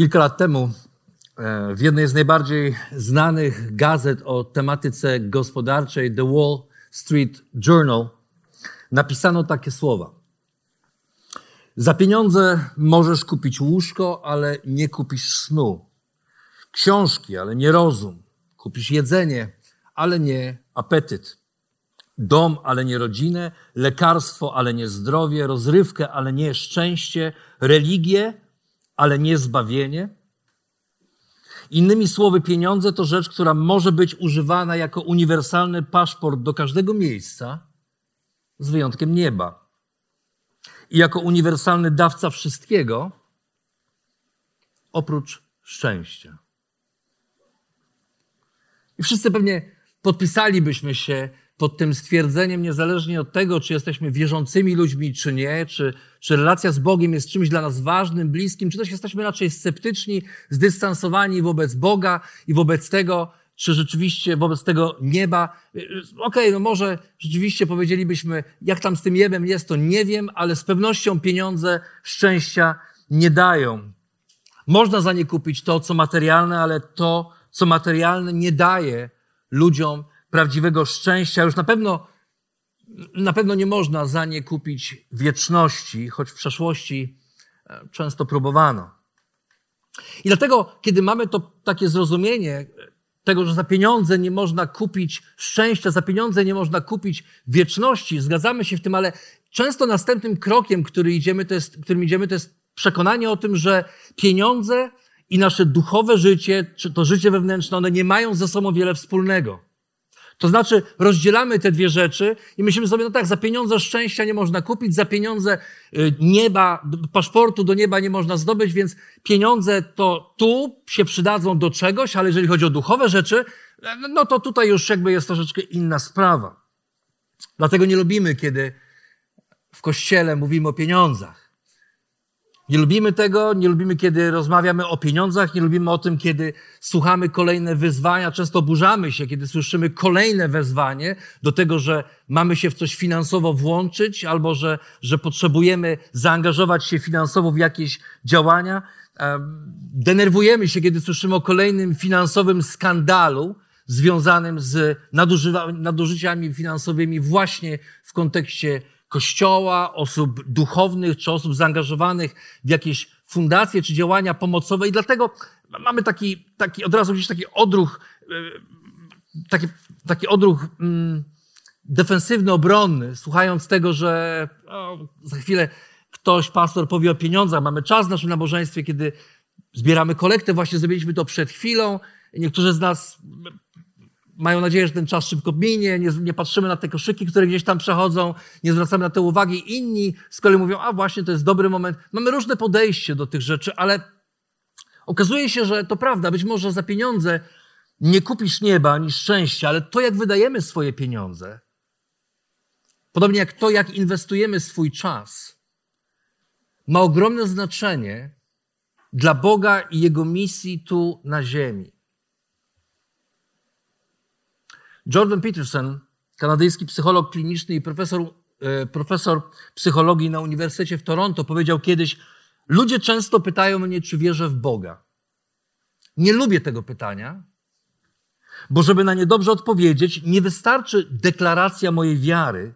Kilka lat temu e, w jednej z najbardziej znanych gazet o tematyce gospodarczej, The Wall Street Journal, napisano takie słowa. Za pieniądze możesz kupić łóżko, ale nie kupisz snu. Książki, ale nie rozum. Kupisz jedzenie, ale nie apetyt. Dom, ale nie rodzinę. Lekarstwo, ale nie zdrowie. Rozrywkę, ale nie szczęście. Religię, ale nie zbawienie. Innymi słowy, pieniądze to rzecz, która może być używana jako uniwersalny paszport do każdego miejsca, z wyjątkiem nieba. I jako uniwersalny dawca wszystkiego, oprócz szczęścia. I wszyscy pewnie podpisalibyśmy się pod tym stwierdzeniem, niezależnie od tego, czy jesteśmy wierzącymi ludźmi, czy nie, czy, czy relacja z Bogiem jest czymś dla nas ważnym, bliskim, czy też jesteśmy raczej sceptyczni, zdystansowani wobec Boga i wobec tego, czy rzeczywiście wobec tego nieba. Okej, okay, no może rzeczywiście powiedzielibyśmy, jak tam z tym niebem jest, to nie wiem, ale z pewnością pieniądze szczęścia nie dają. Można za nie kupić to, co materialne, ale to, co materialne nie daje ludziom prawdziwego szczęścia. Już na pewno, na pewno nie można za nie kupić wieczności, choć w przeszłości e, często próbowano. I dlatego, kiedy mamy to takie zrozumienie tego, że za pieniądze nie można kupić szczęścia, za pieniądze nie można kupić wieczności, zgadzamy się w tym, ale często następnym krokiem, który idziemy, to jest, którym idziemy, to jest przekonanie o tym, że pieniądze i nasze duchowe życie, czy to życie wewnętrzne, one nie mają ze sobą wiele wspólnego. To znaczy, rozdzielamy te dwie rzeczy i myślimy sobie, no tak, za pieniądze szczęścia nie można kupić, za pieniądze y, nieba, paszportu do nieba nie można zdobyć, więc pieniądze to tu się przydadzą do czegoś, ale jeżeli chodzi o duchowe rzeczy, no to tutaj już jakby jest troszeczkę inna sprawa. Dlatego nie lubimy, kiedy w kościele mówimy o pieniądzach. Nie lubimy tego, nie lubimy, kiedy rozmawiamy o pieniądzach, nie lubimy o tym, kiedy słuchamy kolejne wyzwania. Często oburzamy się, kiedy słyszymy kolejne wezwanie do tego, że mamy się w coś finansowo włączyć albo że, że potrzebujemy zaangażować się finansowo w jakieś działania. Denerwujemy się, kiedy słyszymy o kolejnym finansowym skandalu związanym z nadużyciami finansowymi właśnie w kontekście kościoła, osób duchownych czy osób zaangażowanych w jakieś fundacje czy działania pomocowe i dlatego mamy taki, taki od razu gdzieś taki odruch, e, taki, taki odruch mm, defensywny, obronny, słuchając tego, że o, za chwilę ktoś, pastor powie o pieniądzach. Mamy czas w naszym nabożeństwie, kiedy zbieramy kolektę, właśnie zrobiliśmy to przed chwilą. Niektórzy z nas mają nadzieję, że ten czas szybko minie, nie, nie, patrzymy na te koszyki, które gdzieś tam przechodzą, nie zwracamy na to uwagi. Inni z kolei mówią, a właśnie, to jest dobry moment. Mamy różne podejście do tych rzeczy, ale okazuje się, że to prawda, być może za pieniądze nie kupisz nieba ani szczęścia, ale to, jak wydajemy swoje pieniądze, podobnie jak to, jak inwestujemy swój czas, ma ogromne znaczenie dla Boga i Jego misji tu na ziemi. Jordan Peterson, kanadyjski psycholog kliniczny i profesor, e, profesor psychologii na Uniwersytecie w Toronto, powiedział kiedyś: Ludzie często pytają mnie, czy wierzę w Boga. Nie lubię tego pytania, bo żeby na nie dobrze odpowiedzieć, nie wystarczy deklaracja mojej wiary,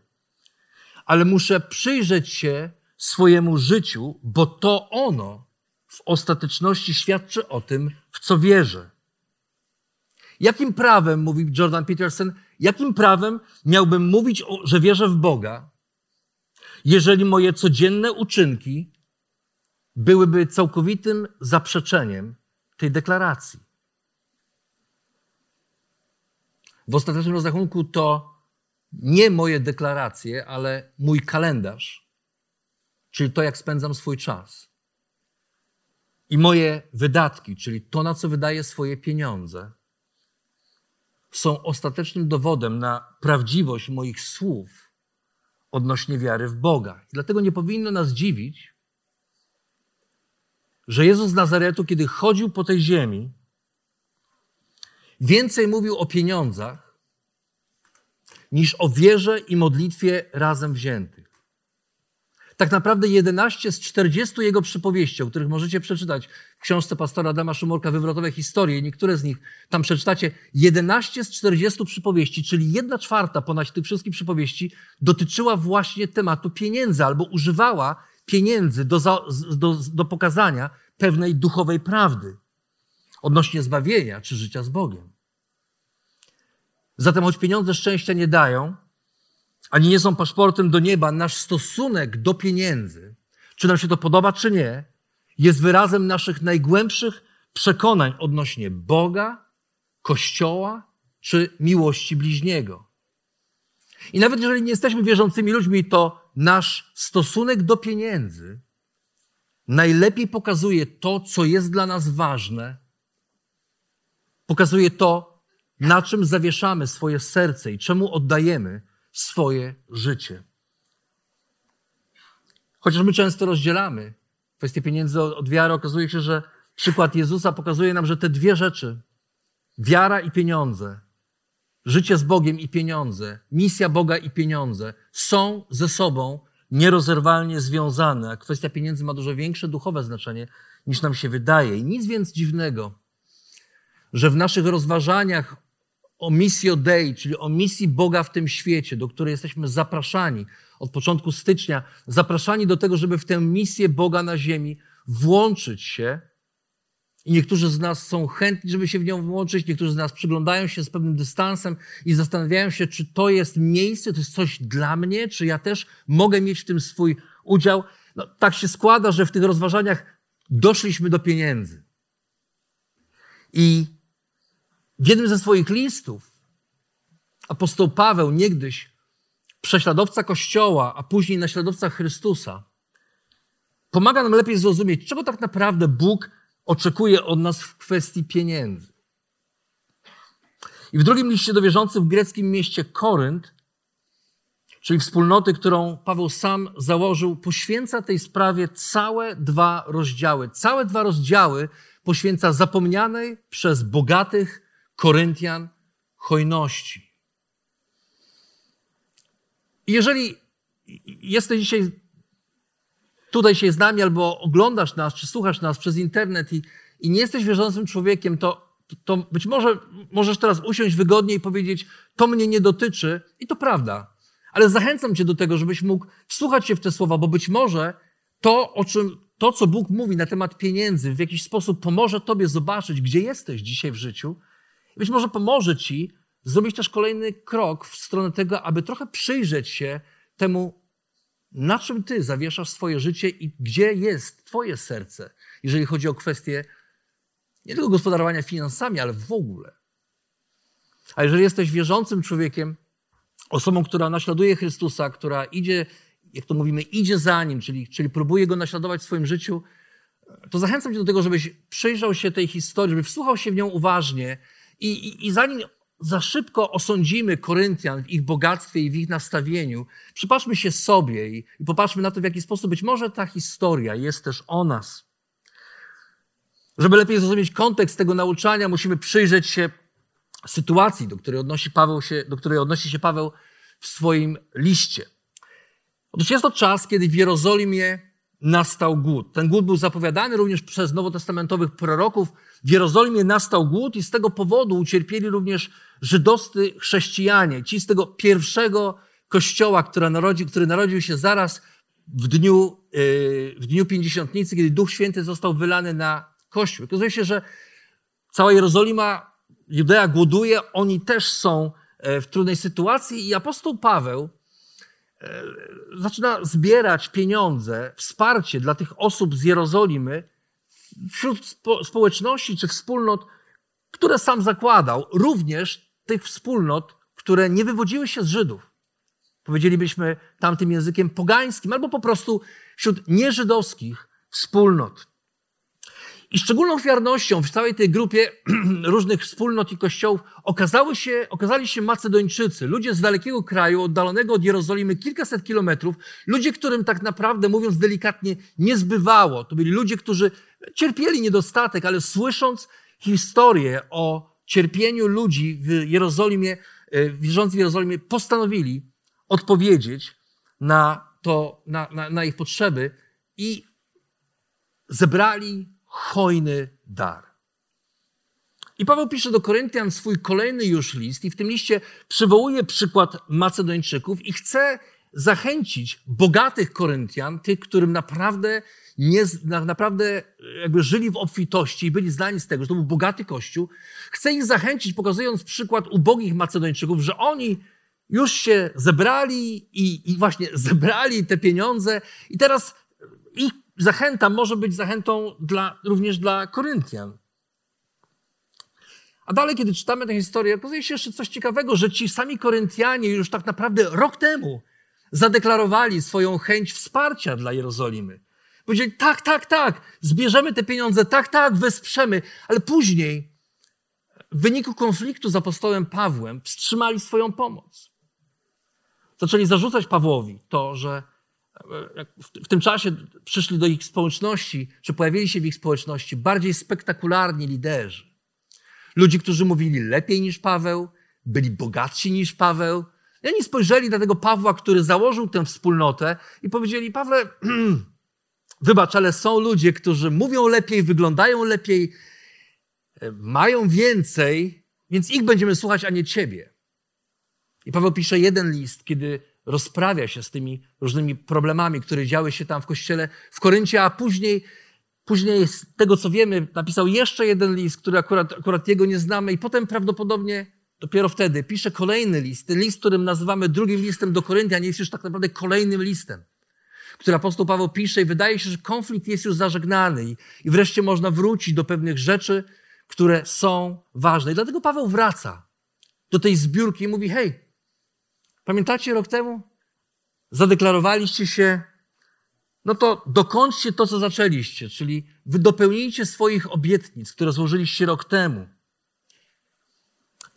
ale muszę przyjrzeć się swojemu życiu, bo to ono w ostateczności świadczy o tym, w co wierzę. Jakim prawem, mówi Jordan Peterson, jakim prawem miałbym mówić, że wierzę w Boga, jeżeli moje codzienne uczynki byłyby całkowitym zaprzeczeniem tej deklaracji? W ostatecznym rozrachunku to nie moje deklaracje, ale mój kalendarz, czyli to, jak spędzam swój czas. I moje wydatki, czyli to, na co wydaję swoje pieniądze, są ostatecznym dowodem na prawdziwość moich słów odnośnie wiary w Boga. I dlatego nie powinno nas dziwić, że Jezus z Nazaretu, kiedy chodził po tej ziemi, więcej mówił o pieniądzach niż o wierze i modlitwie razem wziętych. Tak naprawdę 11 z 40 jego przypowieści, o których możecie przeczytać książce pastora Adama Szumorka Wywrotowe historie, niektóre z nich tam przeczytacie, 11 z 40 przypowieści, czyli jedna czwarta ponad tych wszystkich przypowieści, dotyczyła właśnie tematu pieniędzy albo używała pieniędzy do, za, do, do pokazania pewnej duchowej prawdy odnośnie zbawienia czy życia z Bogiem. Zatem, choć pieniądze szczęścia nie dają, ani nie są paszportem do nieba, nasz stosunek do pieniędzy, czy nam się to podoba, czy nie, jest wyrazem naszych najgłębszych przekonań odnośnie Boga, Kościoła czy miłości bliźniego. I nawet jeżeli nie jesteśmy wierzącymi ludźmi, to nasz stosunek do pieniędzy najlepiej pokazuje to, co jest dla nas ważne, pokazuje to, na czym zawieszamy swoje serce i czemu oddajemy swoje życie. Chociaż my często rozdzielamy kwestię pieniędzy od wiary, okazuje się, że przykład Jezusa pokazuje nam, że te dwie rzeczy, wiara i pieniądze, życie z Bogiem i pieniądze, misja Boga i pieniądze, są ze sobą nierozerwalnie związane, a kwestia pieniędzy ma dużo większe duchowe znaczenie niż nam się wydaje. I nic więc dziwnego, że w naszych rozważaniach o misji Dei, czyli o misji Boga w tym świecie, do której jesteśmy zapraszani od początku stycznia, zapraszani do tego, żeby w tę misję Boga na ziemi włączyć się. I niektórzy z nas są chętni, żeby się w nią włączyć, niektórzy z nas przyglądają się z pewnym dystansem i zastanawiają się, czy to jest miejsce, to jest coś dla mnie, czy ja też mogę mieć w tym swój udział. No, tak się składa, że w tych rozważaniach doszliśmy do pieniędzy. I w jednym ze swoich listów apostoł Paweł, niegdyś prześladowca Kościoła, a później naśladowca Chrystusa, pomaga nam lepiej zrozumieć, czego tak naprawdę Bóg oczekuje od nas w kwestii pieniędzy. I w drugim liście do wierzących w greckim mieście Korynt, czyli wspólnoty, którą Paweł sam założył, poświęca tej sprawie całe dwa rozdziały. Całe dwa rozdziały poświęca zapomnianej przez bogatych Koryntian hojności. Jeżeli jesteś dzisiaj tutaj się z nami, albo oglądasz nas, czy słuchasz nas przez internet i, i nie jesteś wierzącym człowiekiem, to, to być może możesz teraz usiąść wygodnie i powiedzieć, to mnie nie dotyczy i to prawda. Ale zachęcam cię do tego, żebyś mógł wsłuchać się w te słowa, bo być może to, o czym, to, co Bóg mówi na temat pieniędzy, w jakiś sposób pomoże tobie zobaczyć, gdzie jesteś dzisiaj w życiu być może pomoże ci zrobić też kolejny krok w stronę tego, aby trochę przyjrzeć się temu, na czym ty zawieszasz swoje życie i gdzie jest twoje serce, jeżeli chodzi o kwestie nie tylko gospodarowania finansami, ale w ogóle. A jeżeli jesteś wierzącym człowiekiem, osobą, która naśladuje Chrystusa, która idzie, jak to mówimy, idzie za Nim, czyli, czyli próbuje Go naśladować w swoim życiu, to zachęcam Cię do tego, żebyś przyjrzał się tej historii, żeby wsłuchał się w nią uważnie i, i, i zanim za szybko osądzimy Koryntian w ich bogactwie i w ich nastawieniu, przypatrzmy się sobie i, popatrzmy na to, w jaki sposób być może ta historia jest też o nas. Żeby lepiej zrozumieć kontekst tego nauczania, musimy przyjrzeć się sytuacji, do której odnosi, Paweł się, do której odnosi się Paweł w swoim liście. Otóż jest to czas, kiedy w Jerozolimie nastał głód. Ten głód był zapowiadany również przez nowotestamentowych proroków. W Jerozolimie nastał głód i z tego powodu ucierpieli również żydowscy chrześcijanie. Ci z tego pierwszego kościoła, który narodził, który narodził się zaraz w dniu, yy, w dniu Pięćdziesiątnicy, kiedy Duch Święty został wylany na Kościół. Okazuje się, że cała Jerozolima, Judea głoduje, oni też są e, w trudnej sytuacji i apostoł Paweł e, zaczyna zbierać pieniądze, wsparcie dla tych osób z Jerozolimy wśród spo, społeczności czy wspólnot, które sam zakładał, również tych wspólnot, które nie wywodziły się z Żydów. powiedzielibyśmy tamtym językiem pogańskim, albo po prostu wśród nieżydowskich wspólnot. I szczególną ofiarnością w całej tej grupie różnych wspólnot i kościołów okazały się, okazali się Macedończycy, ludzie z dalekiego kraju, oddalonego od Jerozolimy kilkaset kilometrów, ludzie, którym tak naprawdę, mówiąc delikatnie, nie zbywało. To byli ludzie, którzy cierpieli niedostatek, ale słysząc historię o cierpieniu ludzi w Jerozolimie, e, wierzących w Jerozolimie, postanowili odpowiedzieć na, to, na, na, na ich potrzeby i zebrali hojny dar. I Paweł pisze do Koryntian swój kolejny już list i w tym liście przywołuje przykład Macedończyków i chce zachęcić bogatych Koryntian, tych, którym naprawdę, nie, naprawdę jakby żyli w obfitości i byli znani z tego, że to był bogaty kościół. Chce ich zachęcić, pokazując przykład ubogich Macedończyków, że oni już się zebrali i, i właśnie zebrali te pieniądze i teraz ich zachęta może być zachętą dla, również dla Koryntian. A dalej, kiedy czytamy tę historię, okazuje się jeszcze coś ciekawego, że ci sami Koryntianie już tak naprawdę rok temu zadeklarowali swoją chęć wsparcia dla Jerozolimy. Powiedzieli, tak, tak, tak, zbierzemy te pieniądze, tak, tak, wesprzemy, ale później w wyniku konfliktu z apostołem Pawłem wstrzymali swoją pomoc. Zaczęli zarzucać Pawłowi to, że w tym czasie przyszli do ich społeczności, czy pojawili się w ich społeczności bardziej spektakularni liderzy. Ludzie, którzy mówili lepiej niż Paweł, byli bogatsi niż Paweł. I oni spojrzeli na tego Pawła, który założył tę wspólnotę i powiedzieli, Pawle, wybacz, ale są ludzie, którzy mówią lepiej, wyglądają lepiej, e, mają więcej, więc ich będziemy słuchać, a nie ciebie. I Paweł pisze jeden list, kiedy rozprawia się z tymi różnymi problemami, które działy się tam w kościele w Koryncie, a później, później z tego co wiemy, napisał jeszcze jeden list, który akurat, akurat jego nie znamy, i potem prawdopodobnie dopiero wtedy pisze kolejny list. Ten list, którym nazywamy drugim listem do Koryntian, jest już tak naprawdę kolejnym listem, który apostoł Paweł pisze, i wydaje się, że konflikt jest już zażegnany, i, wreszcie można wrócić do pewnych rzeczy, które są ważne. I dlatego Paweł wraca do tej zbiórki i mówi: Hej, Pamiętacie rok temu? Zadeklarowaliście się, no to dokończcie to, co zaczęliście, czyli wy dopełnijcie swoich obietnic, które złożyliście rok temu.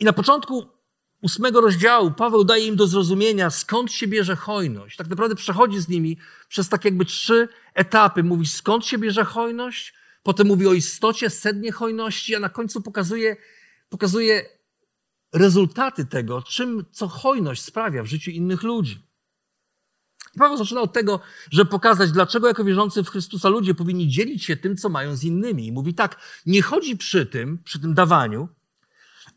I na początku ósmego rozdziału Paweł daje im do zrozumienia, skąd się bierze hojność. Tak naprawdę przechodzi z nimi przez tak jakby trzy etapy. Mówi, skąd się bierze hojność, potem mówi o istocie, sednie hojności, a na końcu pokazuje, pokazuje rezultaty tego, czym co hojność sprawia w życiu innych ludzi. Paweł zaczyna od tego, żeby pokazać, dlaczego jako wierzący w Chrystusa ludzie powinni dzielić się tym, co mają z innymi. I mówi tak, nie chodzi przy tym, przy tym dawaniu,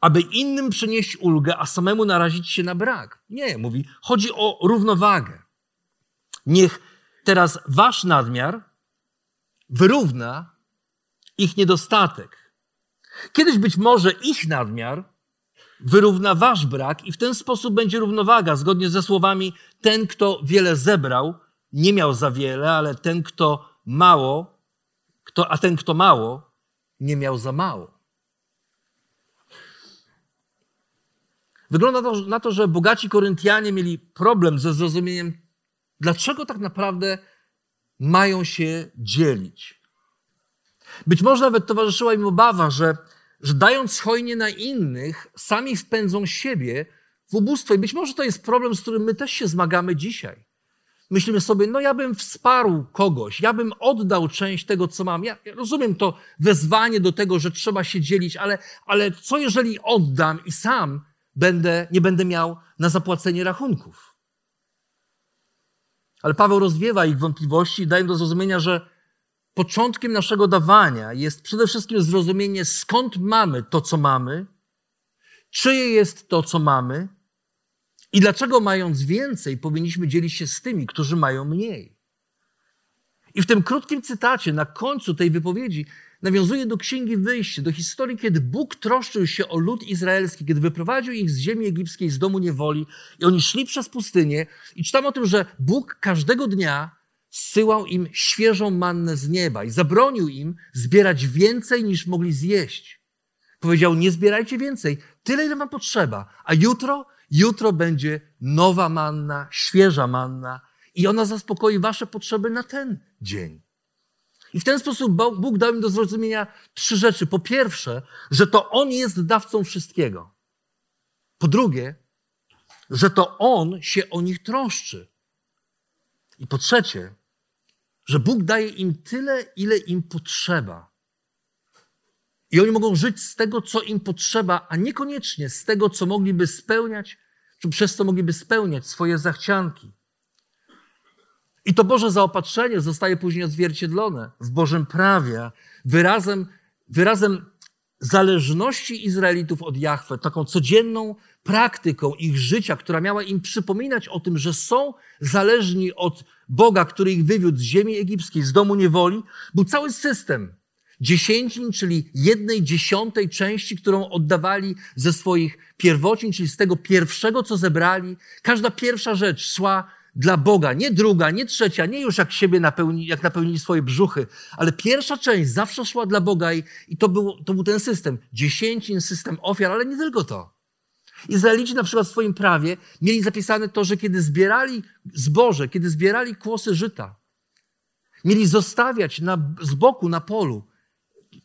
aby innym przynieść ulgę, a samemu narazić się na brak. Nie, mówi, chodzi o równowagę. Niech teraz wasz nadmiar wyrówna ich niedostatek. Kiedyś być może ich nadmiar wyrówna wasz brak i w ten sposób będzie równowaga, zgodnie ze słowami ten, kto wiele zebrał, nie miał za wiele, ale ten, kto mało, kto, a ten, kto mało, nie miał za mało. Wygląda to, na to, że bogaci Koryntianie mieli problem ze zrozumieniem, dlaczego tak naprawdę mają się dzielić. Być może nawet towarzyszyła im obawa, że że dając hojnie na innych, sami wpędzą siebie w ubóstwo. I być może to jest problem, z którym my też się zmagamy dzisiaj. Myślimy sobie, no ja bym wsparł kogoś, ja bym oddał część tego, co mam. Ja, rozumiem to wezwanie do tego, że trzeba się dzielić, ale, ale co jeżeli oddam i sam będę, nie będę miał na zapłacenie rachunków? Ale Paweł rozwiewa ich wątpliwości i daje do zrozumienia, że początkiem naszego dawania jest przede wszystkim zrozumienie, skąd mamy to, co mamy, czyje jest to, co mamy i dlaczego mając więcej powinniśmy dzielić się z tymi, którzy mają mniej. I w tym krótkim cytacie na końcu tej wypowiedzi nawiązuje do Księgi Wyjścia, do historii, kiedy Bóg troszczył się o lud izraelski, kiedy wyprowadził ich z ziemi egipskiej, z domu niewoli i oni szli przez pustynię i czytam o tym, że Bóg każdego dnia zsyłał im świeżą mannę z nieba i zabronił im zbierać więcej niż mogli zjeść. Powiedział, nie zbierajcie więcej, tyle ile wam potrzeba. A jutro, jutro będzie nowa manna, świeża manna i ona zaspokoi wasze potrzeby na ten dzień. I w ten sposób Bóg dał im do zrozumienia trzy rzeczy. Po pierwsze, że to On jest dawcą wszystkiego. Po drugie, że to On się o nich troszczy. I po trzecie, że Bóg daje im tyle, ile im potrzeba. I oni mogą żyć z tego, co im potrzeba, a niekoniecznie z tego, co mogliby spełniać, czy przez co mogliby spełniać swoje zachcianki. I to Boże zaopatrzenie zostaje później odzwierciedlone w Bożym prawie, wyrazem, wyrazem zależności Izraelitów od Jahwe, taką codzienną praktyką ich życia, która miała im przypominać o tym, że są zależni od Boga, który ich wywiódł z ziemi egipskiej, z domu niewoli, był cały system dziesięcin, czyli jednej dziesiątej części, którą oddawali ze swoich pierwocin, czyli z tego pierwszego, co zebrali. Każda pierwsza rzecz szła dla Boga, nie druga, nie trzecia, nie już jak siebie napełni, jak napełnili swoje brzuchy, ale pierwsza część zawsze szła dla Boga i, i to, był, to był ten system. Dziesięcin, system ofiar, ale nie tylko to. Izraelici na przykład w swoim prawie mieli zapisane to, że kiedy zbierali zboże, kiedy zbierali kłosy żyta, mieli zostawiać na, z boku na polu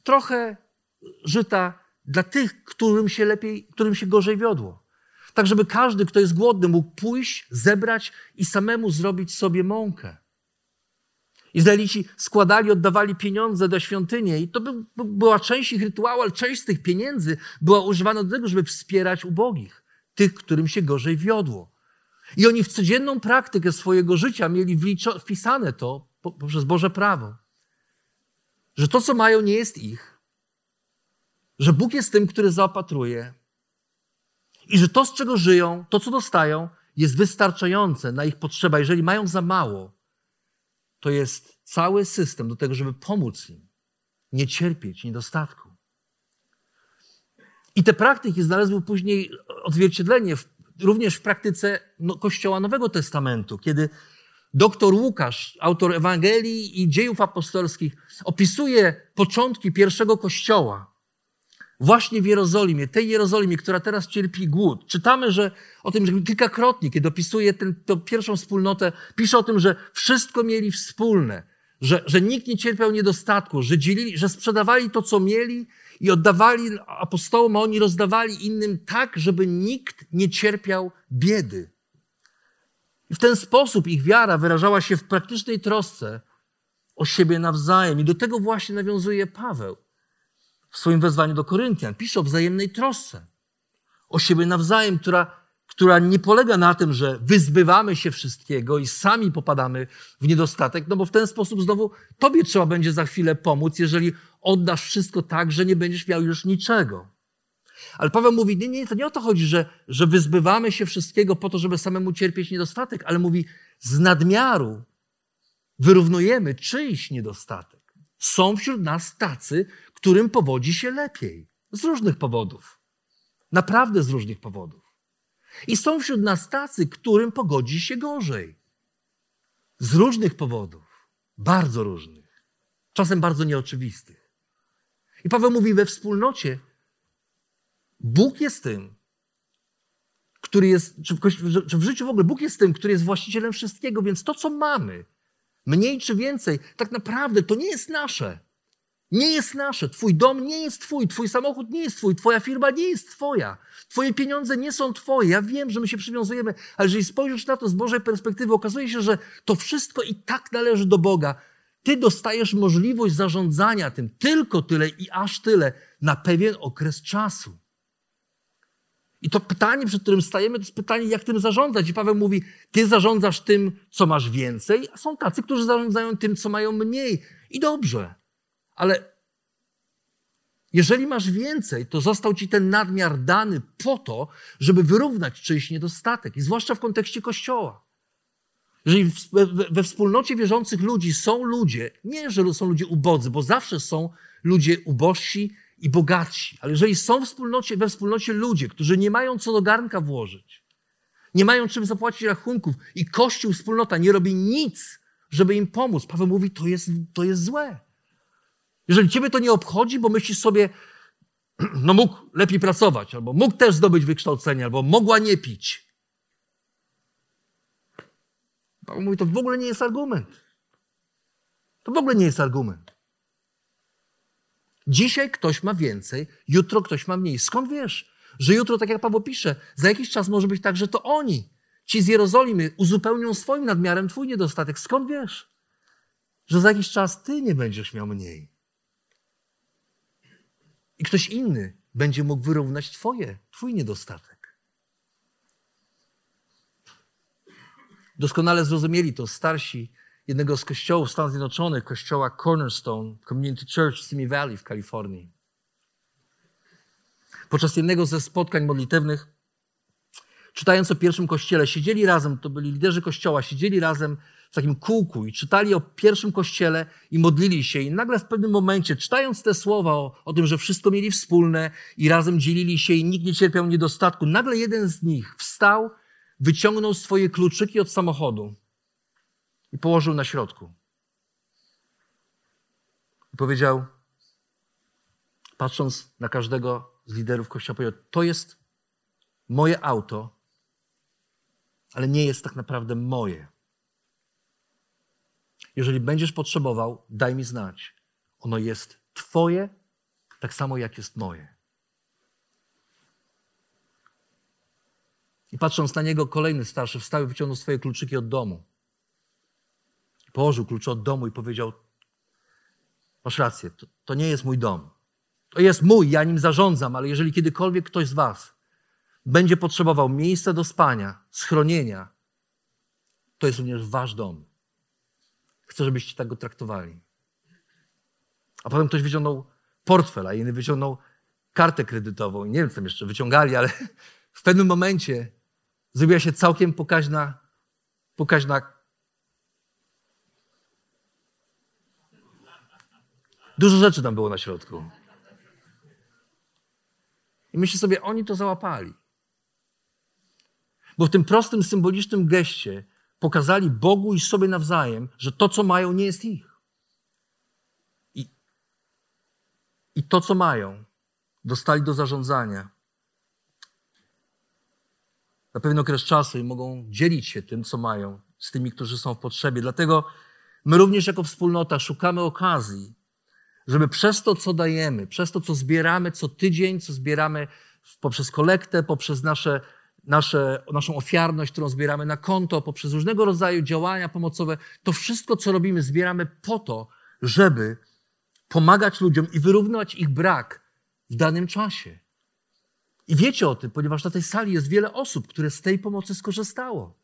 trochę żyta dla tych, którym się lepiej, którym się gorzej wiodło. Tak, żeby każdy, kto jest głodny, mógł pójść, zebrać i samemu zrobić sobie mąkę. Izraelici składali, oddawali pieniądze do świątyni i to by, była część ich rytuału, ale część z tych pieniędzy była używana do tego, żeby wspierać ubogich, tych, którym się gorzej wiodło. I oni w codzienną praktykę swojego życia mieli wpisane to poprzez Boże prawo, że to, co mają, nie jest ich, że Bóg jest tym, który zaopatruje, i że to, z czego żyją, to, co dostają, jest wystarczające na ich potrzeby. Jeżeli mają za mało, to jest cały system do tego, żeby pomóc im nie cierpieć niedostatku. I te praktyki znalazły później odzwierciedlenie w, również w praktyce no, Kościoła Nowego Testamentu, kiedy doktor Łukasz, autor Ewangelii i dziejów apostolskich, opisuje początki pierwszego Kościoła właśnie w Jerozolimie, tej Jerozolimie, która teraz cierpi głód. Czytamy że o tym, że kilkakrotnie, kiedy opisuje tę pierwszą wspólnotę, pisze o tym, że wszystko mieli wspólne, że, że nikt nie cierpiał niedostatku, że, dzielili, że sprzedawali to, co mieli i oddawali apostołom, a oni rozdawali innym tak, żeby nikt nie cierpiał biedy. I w ten sposób ich wiara wyrażała się w praktycznej trosce o siebie nawzajem. I do tego właśnie nawiązuje Paweł w swoim wezwaniu do Koryntian. Pisze o wzajemnej trosce o siebie nawzajem, która, która nie polega na tym, że wyzbywamy się wszystkiego i sami popadamy w niedostatek, no bo w ten sposób znowu tobie trzeba będzie za chwilę pomóc, jeżeli oddasz wszystko tak, że nie będziesz miał już niczego. Ale Paweł mówi, nie, nie, to nie o to chodzi, że, że wyzbywamy się wszystkiego po to, żeby samemu cierpieć niedostatek, ale mówi, z nadmiaru wyrównujemy czyjś niedostatek. Są wśród nas tacy, którym powodzi się lepiej. Z różnych powodów. Naprawdę z różnych powodów. I są wśród nas tacy, którym pogodzi się gorzej. Z różnych powodów. Bardzo różnych. Czasem bardzo nieoczywistych. I Paweł mówi we wspólnocie, Bóg jest tym, który jest, czy w, czy w życiu w ogóle, Bóg jest tym, który jest właścicielem wszystkiego, więc to, co mamy, mniej czy więcej, tak naprawdę to nie jest nasze. Nie jest nasze. Twój dom nie jest twój, twój samochód nie jest twój, twoja firma nie jest twoja. Twoje pieniądze nie są twoje. Ja wiem, że my się przywiązujemy, ale jeżeli spojrzysz na to z Bożej perspektywy, okazuje się, że to wszystko i tak należy do Boga. Ty dostajesz możliwość zarządzania tym tylko tyle i aż tyle na pewien okres czasu. I to pytanie, przed którym stajemy, to jest pytanie, jak tym zarządzać. I Paweł mówi, ty zarządzasz tym, co masz więcej, a są tacy, którzy zarządzają tym, co mają mniej. I dobrze. Ale jeżeli masz więcej, to został ci ten nadmiar dany po to, żeby wyrównać czyjś niedostatek, i zwłaszcza w kontekście Kościoła. Jeżeli we wspólnocie wierzących ludzi są ludzie, nie, że są ludzie ubodzy, bo zawsze są ludzie ubożsi i bogatsi, ale jeżeli są w wspólnocie, we wspólnocie ludzie, którzy nie mają co do garnka włożyć, nie mają czym zapłacić rachunków i Kościół, wspólnota nie robi nic, żeby im pomóc, Paweł mówi, to jest, to jest złe. Jeżeli ciebie to nie obchodzi, bo myślisz sobie, no mógł lepiej pracować, albo mógł też zdobyć wykształcenie, albo mogła nie pić. Paweł mówi, to w ogóle nie jest argument. To w ogóle nie jest argument. Dzisiaj ktoś ma więcej, jutro ktoś ma mniej. Skąd wiesz, że jutro, tak jak Paweł pisze, za jakiś czas może być tak, że to oni, ci z Jerozolimy, uzupełnią swoim nadmiarem twój niedostatek. Skąd wiesz, że za jakiś czas ty nie będziesz miał mniej? I ktoś inny będzie mógł wyrównać twoje, twój niedostatek. Doskonale zrozumieli to starsi jednego z kościołów Stanów Zjednoczonych, kościoła Cornerstone Community Church w Simi Valley w Kalifornii. Podczas jednego ze spotkań modlitewnych, czytając o pierwszym kościele, siedzieli razem, to byli liderzy kościoła, siedzieli razem takim kółku i czytali o pierwszym kościele i modlili się. I nagle w pewnym momencie, czytając te słowa o, o tym, że wszystko mieli wspólne i razem dzielili się i nikt nie cierpiał niedostatku, nagle jeden z nich wstał, wyciągnął swoje kluczyki od samochodu i położył na środku. I powiedział, patrząc na każdego z liderów kościoła, powiedział, to jest moje auto, ale nie jest tak naprawdę moje. Jeżeli będziesz potrzebował, daj mi znać. Ono jest Twoje, tak samo jak jest moje. I patrząc na niego, kolejny starszy wstał i wyciągnął swoje kluczyki od domu. Położył klucze od domu i powiedział: Masz rację, to, to nie jest mój dom. To jest mój, ja nim zarządzam, ale jeżeli kiedykolwiek ktoś z Was będzie potrzebował miejsca do spania, schronienia, to jest również Wasz dom. Chcę, żebyście tak go traktowali. A potem ktoś wyciągnął portfel, a inny wyciągnął kartę kredytową. I nie wiem, co tam jeszcze wyciągali, ale w pewnym momencie zrobiła się całkiem pokaźna, pokaźna Dużo rzeczy tam było na środku. I myślę sobie, oni to załapali. Bo w tym prostym, symbolicznym geście pokazali Bogu i sobie nawzajem, że to, co mają, nie jest ich. I, i to, co mają, dostali do zarządzania na pewien okres czasu i mogą dzielić się tym, co mają, z tymi, którzy są w potrzebie. Dlatego my również jako wspólnota szukamy okazji, żeby przez to, co dajemy, przez to, co zbieramy co tydzień, co zbieramy poprzez kolektę, poprzez nasze, nasze, naszą ofiarność, którą zbieramy na konto, poprzez różnego rodzaju działania pomocowe, to wszystko, co robimy, zbieramy po to, żeby pomagać ludziom i wyrównywać ich brak w danym czasie. I wiecie o tym, ponieważ na tej sali jest wiele osób, które z tej pomocy skorzystało.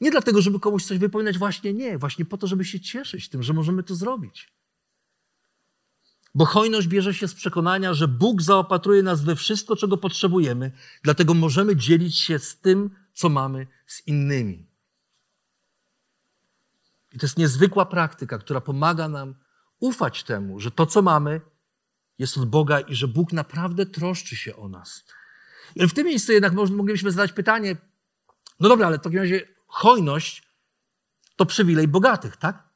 Nie dlatego, żeby komuś coś wypominać, właśnie nie, właśnie po to, żeby się cieszyć tym, że możemy to zrobić. Bo hojność bierze się z przekonania, że Bóg zaopatruje nas we wszystko, czego potrzebujemy, dlatego możemy dzielić się z tym, co mamy z innymi. I to jest niezwykła praktyka, która pomaga nam ufać temu, że to, co mamy, jest od Boga i że Bóg naprawdę troszczy się o nas. I w tym miejscu jednak moglibyśmy zadać pytanie, no dobra, ale w takim razie hojność to przywilej bogatych, tak?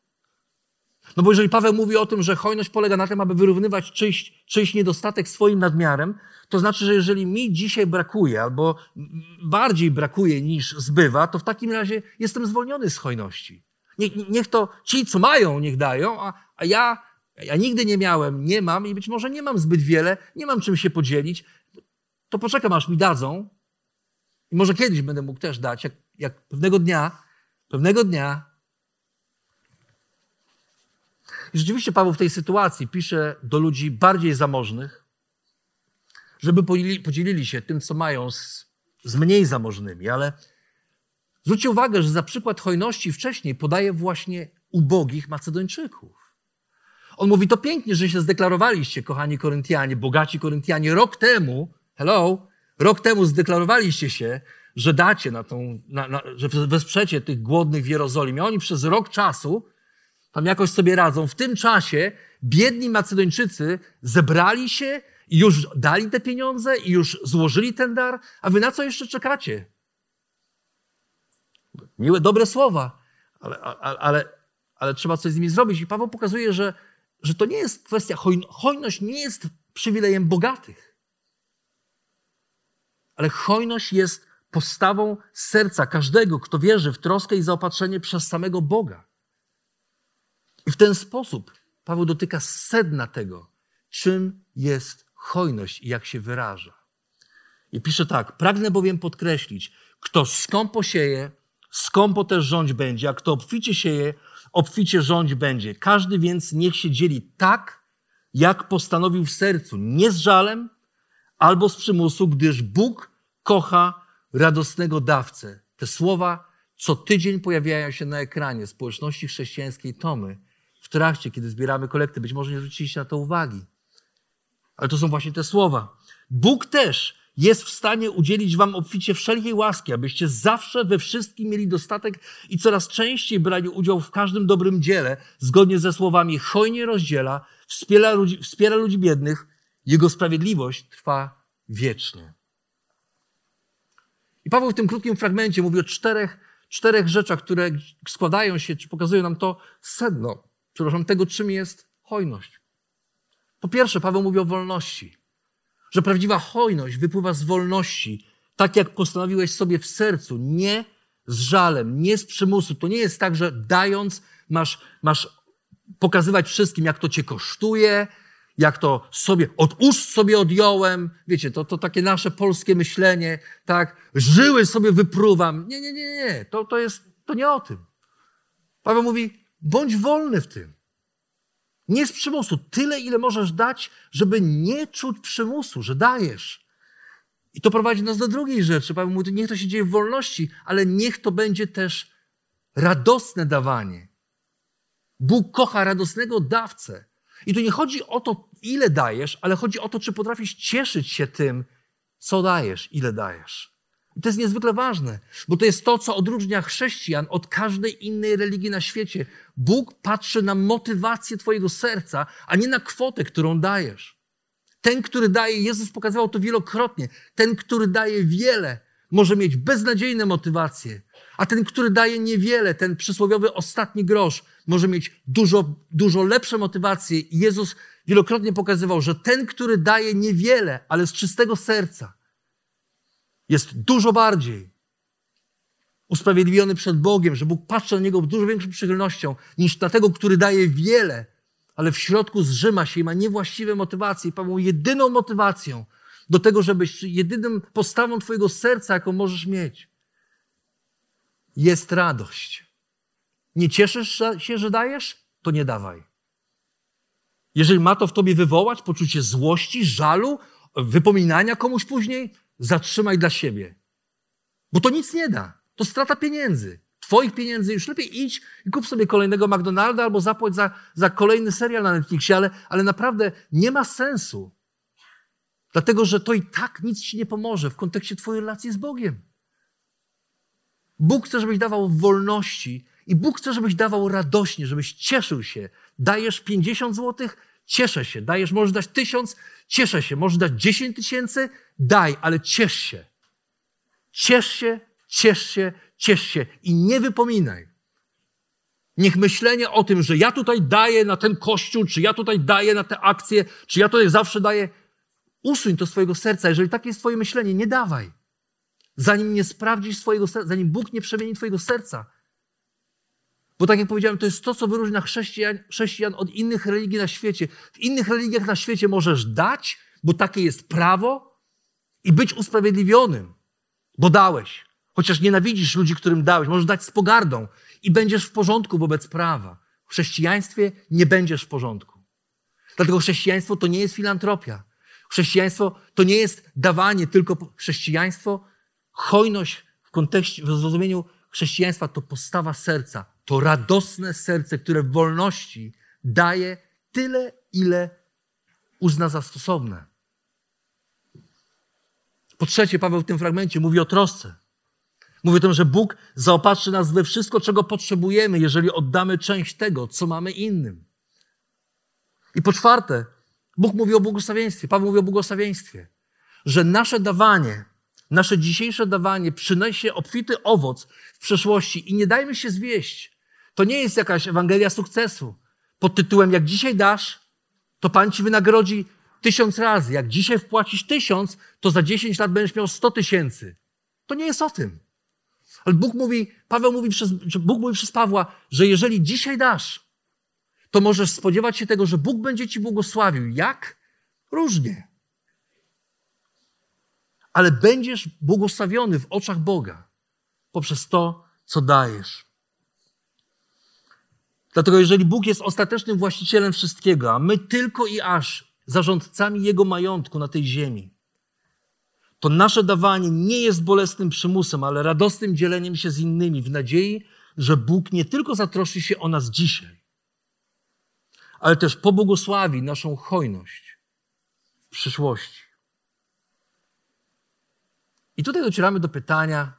No bo jeżeli Paweł mówi o tym, że hojność polega na tym, aby wyrównywać czyjś, czyjś niedostatek swoim nadmiarem, to znaczy, że jeżeli mi dzisiaj brakuje, albo bardziej brakuje niż zbywa, to w takim razie jestem zwolniony z hojności. Niech, niech to ci, co mają, niech dają, a, a ja, ja nigdy nie miałem, nie mam i być może nie mam zbyt wiele, nie mam czym się podzielić, to poczekam, aż mi dadzą i może kiedyś będę mógł też dać, jak, jak pewnego dnia, pewnego dnia i rzeczywiście Paweł w tej sytuacji pisze do ludzi bardziej zamożnych, żeby podzielili się tym, co mają z, z mniej zamożnymi. Ale zwróćcie uwagę, że za przykład hojności wcześniej podaje właśnie ubogich Macedończyków. On mówi, to pięknie, że się zdeklarowaliście, kochani Koryntianie, bogaci Koryntianie, rok temu, hello, rok temu zdeklarowaliście się, że dacie na tą, na, na, że wesprzecie tych głodnych w Jerozolimie. Oni przez rok czasu tam jakoś sobie radzą. W tym czasie biedni Macedończycy zebrali się i już dali te pieniądze i już złożyli ten dar, a wy na co jeszcze czekacie? Miłe, dobre słowa, ale, ale, ale, ale trzeba coś z nimi zrobić. I Paweł pokazuje, że, że to nie jest kwestia, hojność nie jest przywilejem bogatych. Ale hojność jest postawą serca każdego, kto wierzy w troskę i zaopatrzenie przez samego Boga. I w ten sposób Paweł dotyka sedna tego, czym jest hojność i jak się wyraża. I pisze tak: Pragnę bowiem podkreślić, kto skąpo sieje, skąpo też rządź będzie, a kto obficie sieje, obficie rządź będzie. Każdy więc niech się dzieli tak, jak postanowił w sercu, nie z żalem albo z przymusu, gdyż Bóg kocha radosnego dawcę. Te słowa co tydzień pojawiają się na ekranie społeczności chrześcijańskiej Tomy w trakcie, kiedy zbieramy kolekty. Być może nie zwróciliście na to uwagi. Ale to są właśnie te słowa. Bóg też jest w stanie udzielić wam obficie wszelkiej łaski, abyście zawsze we wszystkim mieli dostatek i coraz częściej brali udział w każdym dobrym dziele, zgodnie ze słowami hojnie rozdziela, wspiera ludzi, wspiera ludzi biednych, Jego sprawiedliwość trwa wiecznie. I Paweł w tym krótkim fragmencie mówi o czterech, czterech rzeczach, które składają się, czy pokazują nam to sedno, przepraszam, tego, czym jest hojność. Po pierwsze, Paweł mówi o wolności, że prawdziwa hojność wypływa z wolności, tak jak postanowiłeś sobie w sercu, nie z żalem, nie z przymusu. To nie jest tak, że dając masz, masz pokazywać wszystkim, jak to cię kosztuje, jak to sobie od ust sobie odjąłem. Wiecie, to, to takie nasze polskie myślenie, tak, żyły sobie wypruwam. Nie, nie, nie, nie, to, to jest, to nie o tym. Paweł mówi, bądź wolny w tym. Nie z przymusu. Tyle, ile możesz dać, żeby nie czuć przymusu, że dajesz. I to prowadzi nas do drugiej rzeczy. Paweł mówi, niech to się dzieje w wolności, ale niech to będzie też radosne dawanie. Bóg kocha radosnego dawcę. I tu nie chodzi o to, ile dajesz, ale chodzi o to, czy potrafisz cieszyć się tym, co dajesz, ile dajesz. I to jest niezwykle ważne, bo to jest to, co odróżnia chrześcijan od każdej innej religii na świecie. Bóg patrzy na motywację Twojego serca, a nie na kwotę, którą dajesz. Ten, który daje, Jezus pokazywał to wielokrotnie, ten, który daje wiele, może mieć beznadziejne motywacje, a ten, który daje niewiele, ten przysłowiowy ostatni grosz, może mieć dużo, dużo lepsze motywacje. I Jezus wielokrotnie pokazywał, że ten, który daje niewiele, ale z czystego serca, jest dużo bardziej usprawiedliwiony przed Bogiem, że Bóg patrzy na niego z dużo większą przychylnością niż na tego, który daje wiele, ale w środku zrzyma się i ma niewłaściwe motywacje. I Paweł jedyną motywacją do tego, żebyś jedynym postawą Twojego serca, jaką możesz mieć, jest radość. Nie cieszysz się, że dajesz? To nie dawaj. Jeżeli ma to w tobie wywołać poczucie złości, żalu, wypominania komuś później, zatrzymaj dla siebie. Bo to nic nie da. To strata pieniędzy. Twoich pieniędzy już lepiej idź i kup sobie kolejnego McDonalda albo zapłać za, za kolejny serial na Netflixie, ale, ale naprawdę nie ma sensu. Dlatego, że to i tak nic ci nie pomoże w kontekście twojej relacji z Bogiem. Bóg chce, żebyś dawał wolności i Bóg chce, żebyś dawał radośnie, żebyś cieszył się. Dajesz 50 złotych, cieszę się. Dajesz, możesz dać tysiąc, cieszę się. Możesz dać 10 tysięcy, daj, ale ciesz się. Ciesz się, ciesz się, ciesz się i nie wypominaj. Niech myślenie o tym, że ja tutaj daję na ten kościół, czy ja tutaj daję na te akcje, czy ja tutaj zawsze daję, usuń to swojego serca. Jeżeli takie jest twoje myślenie, nie dawaj. Zanim nie sprawdzisz swojego serca, zanim Bóg nie przemieni twojego serca. Bo tak jak powiedziałem, to jest to, co wyróżnia chrześcijan, chrześcijan od innych religii na świecie. W innych religiach na świecie możesz dać, bo takie jest prawo i być usprawiedliwionym, bo dałeś. Chociaż nienawidzisz ludzi, którym dałeś. Możesz dać z pogardą i będziesz w porządku wobec prawa. W chrześcijaństwie nie będziesz w porządku. Dlatego chrześcijaństwo to nie jest filantropia. Chrześcijaństwo to nie jest dawanie tylko chrześcijaństwo, hojność w kontekście, w zrozumieniu chrześcijaństwa to postawa serca, to radosne serce, które w wolności daje tyle, ile uzna za stosowne. Po trzecie, Paweł w tym fragmencie mówi o trosce. Mówi o tym, że Bóg zaopatrzy nas we wszystko, czego potrzebujemy, jeżeli oddamy część tego, co mamy innym. I po czwarte, Bóg mówi o błogosławieństwie. Paweł mówi o błogosławieństwie. Że nasze dawanie, nasze dzisiejsze dawanie przyniesie obfity owoc w przeszłości i nie dajmy się zwieść. To nie jest jakaś Ewangelia sukcesu pod tytułem jak dzisiaj dasz, to Pan ci wynagrodzi tysiąc razy. Jak dzisiaj wpłacisz tysiąc, to za 10 lat będziesz miał 100 tysięcy. To nie jest o tym. Ale Bóg mówi, Paweł mówi przez, Bóg mówi przez Pawła, że jeżeli dzisiaj dasz, to możesz spodziewać się tego, że Bóg będzie ci błogosławił. Jak? Różnie. Ale będziesz błogosławiony w oczach Boga poprzez to, co dajesz. Dlatego, jeżeli Bóg jest ostatecznym właścicielem wszystkiego, a my tylko i aż zarządcami Jego majątku na tej ziemi, to nasze dawanie nie jest bolesnym przymusem, ale radosnym dzieleniem się z innymi w nadziei, że Bóg nie tylko zatroszczy się o nas dzisiaj, ale też pobłogosławi naszą hojność w przyszłości. I tutaj docieramy do pytania,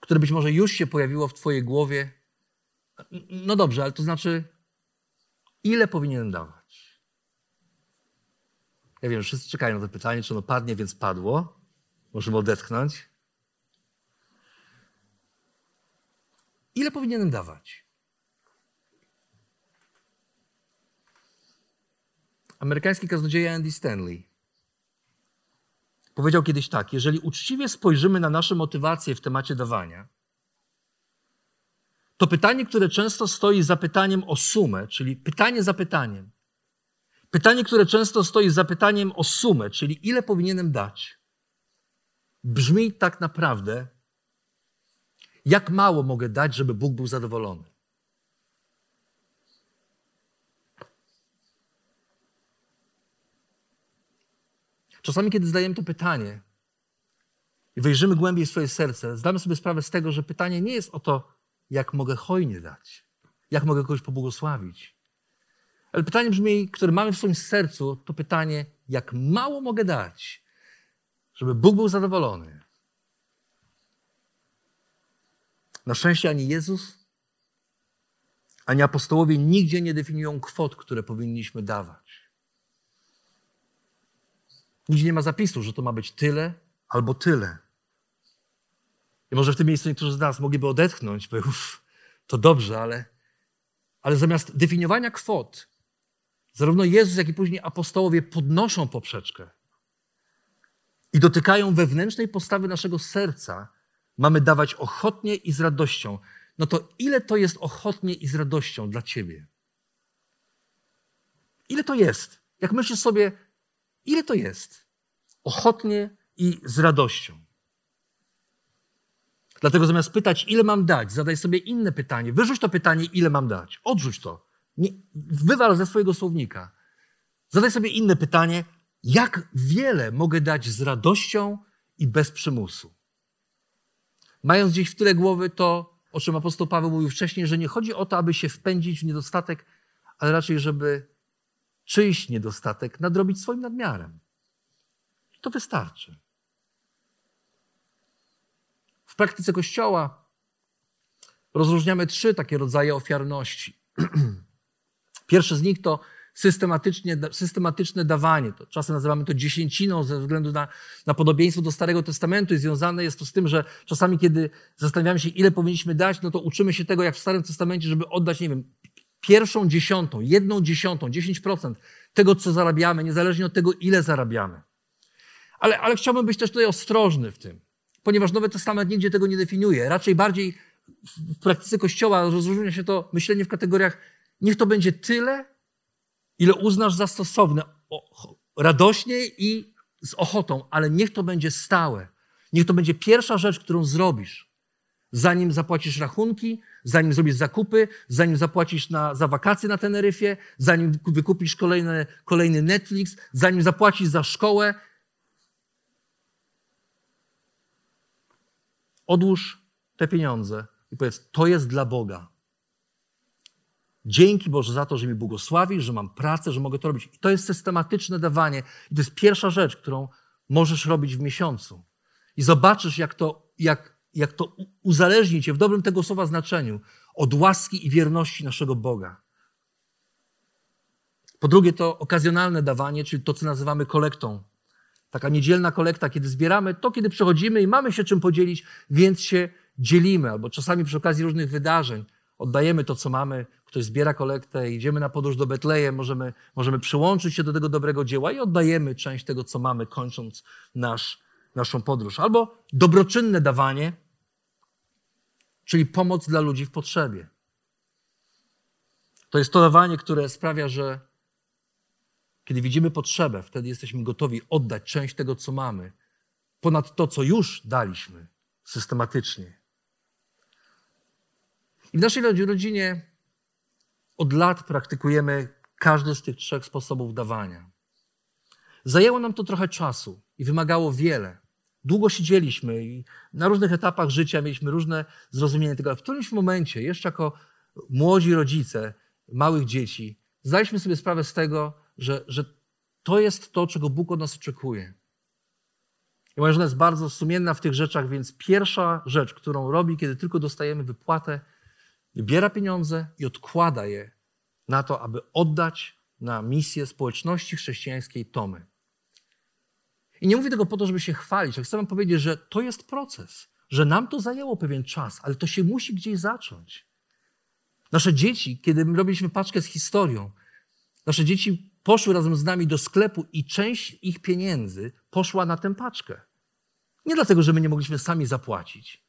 które być może już się pojawiło w Twojej głowie. No dobrze, ale to znaczy, ile powinienem dawać? Ja wiem, wszyscy czekają na to pytanie, czy ono padnie, więc padło. Możemy odetchnąć. Ile powinienem dawać? Amerykański kaznodzieja Andy Stanley powiedział kiedyś tak: Jeżeli uczciwie spojrzymy na nasze motywacje w temacie dawania, to pytanie, które często stoi za pytaniem o sumę, czyli pytanie za pytaniem, pytanie, które często stoi za pytaniem o sumę, czyli ile powinienem dać, brzmi tak naprawdę, jak mało mogę dać, żeby Bóg był zadowolony. Czasami, kiedy zadajemy to pytanie i wejrzymy głębiej w swoje serce, zdamy sobie sprawę z tego, że pytanie nie jest o to, jak mogę hojnie dać, jak mogę kogoś pobłogosławić. Ale pytanie brzmi, które mamy w swoim sercu, to pytanie, jak mało mogę dać, żeby Bóg był zadowolony. Na szczęście ani Jezus, ani apostołowie nigdzie nie definiują kwot, które powinniśmy dawać. Nigdzie nie ma zapisu, że to ma być tyle albo tyle. I może w tym miejscu niektórzy z nas mogliby odetchnąć, bo uff, to dobrze, ale, ale zamiast definiowania kwot, zarówno Jezus, jak i później apostołowie podnoszą poprzeczkę i dotykają wewnętrznej postawy naszego serca, mamy dawać ochotnie i z radością. No to ile to jest ochotnie i z radością dla ciebie? Ile to jest? Jak myślisz sobie, ile to jest? Ochotnie i z radością. Dlatego zamiast pytać, ile mam dać, zadaj sobie inne pytanie. Wyrzuć to pytanie, ile mam dać. Odrzuć to. Nie, wywal ze swojego słownika. Zadaj sobie inne pytanie, jak wiele mogę dać z radością i bez przymusu. Mając gdzieś w tyle głowy to, o czym apostoł Paweł mówił wcześniej, że nie chodzi o to, aby się wpędzić w niedostatek, ale raczej, żeby czyjś niedostatek nadrobić swoim nadmiarem. To wystarczy. W praktyce Kościoła rozróżniamy trzy takie rodzaje ofiarności. Pierwszy z nich to systematycznie, systematyczne dawanie. To czasem nazywamy to dziesięciną ze względu na, na podobieństwo do Starego Testamentu i związane jest to z tym, że czasami, kiedy zastanawiamy się, ile powinniśmy dać, no to uczymy się tego, jak w Starym Testamencie, żeby oddać, nie wiem, pierwszą dziesiątą, jedną dziesiątą, 10% tego, co zarabiamy, niezależnie od tego, ile zarabiamy. Ale, ale chciałbym być też tutaj ostrożny w tym, ponieważ Nowy Testament nigdzie tego nie definiuje. Raczej bardziej w praktyce Kościoła rozróżnia się to myślenie w kategoriach niech to będzie tyle, ile uznasz za stosowne, radośnie i z ochotą, ale niech to będzie stałe. Niech to będzie pierwsza rzecz, którą zrobisz, zanim zapłacisz rachunki, zanim zrobisz zakupy, zanim zapłacisz na, za wakacje na Teneryfie, zanim wykupisz kolejne, kolejny Netflix, zanim zapłacisz za szkołę. Odłóż te pieniądze i powiedz, to jest dla Boga. Dzięki Boże za to, że mi błogosławisz, że mam pracę, że mogę to robić. I to jest systematyczne dawanie. I to jest pierwsza rzecz, którą możesz robić w miesiącu. I zobaczysz, jak to, jak, jak to uzależni cię w dobrym tego słowa znaczeniu od łaski i wierności naszego Boga. Po drugie, to okazjonalne dawanie, czyli to, co nazywamy kolektą. Taka niedzielna kolekta, kiedy zbieramy to, kiedy przechodzimy i mamy się czym podzielić, więc się dzielimy, albo czasami przy okazji różnych wydarzeń oddajemy to, co mamy, ktoś zbiera kolektę, idziemy na podróż do Betlejem, możemy, możemy przyłączyć się do tego dobrego dzieła i oddajemy część tego, co mamy, kończąc nasz, naszą podróż. Albo dobroczynne dawanie, czyli pomoc dla ludzi w potrzebie. To jest to dawanie, które sprawia, że kiedy widzimy potrzebę, wtedy jesteśmy gotowi oddać część tego, co mamy, ponad to, co już daliśmy systematycznie. I w naszej rodzinie od lat praktykujemy każdy z tych trzech sposobów dawania. Zajęło nam to trochę czasu i wymagało wiele. Długo siedzieliśmy i na różnych etapach życia mieliśmy różne zrozumienie tego, ale w którymś momencie, jeszcze jako młodzi rodzice małych dzieci, zdaliśmy sobie sprawę z tego, że, że to jest to, czego Bóg od nas oczekuje. I moja żona jest bardzo sumienna w tych rzeczach, więc pierwsza rzecz, którą robi, kiedy tylko dostajemy wypłatę, wybiera pieniądze i odkłada je na to, aby oddać na misję społeczności chrześcijańskiej Tomy. I nie mówię tego po to, żeby się chwalić, ale chcę wam powiedzieć, że to jest proces, że nam to zajęło pewien czas, ale to się musi gdzieś zacząć. Nasze dzieci, kiedy robiliśmy paczkę z historią, nasze dzieci poszły razem z nami do sklepu i część ich pieniędzy poszła na tę paczkę. Nie dlatego, że my nie mogliśmy sami zapłacić,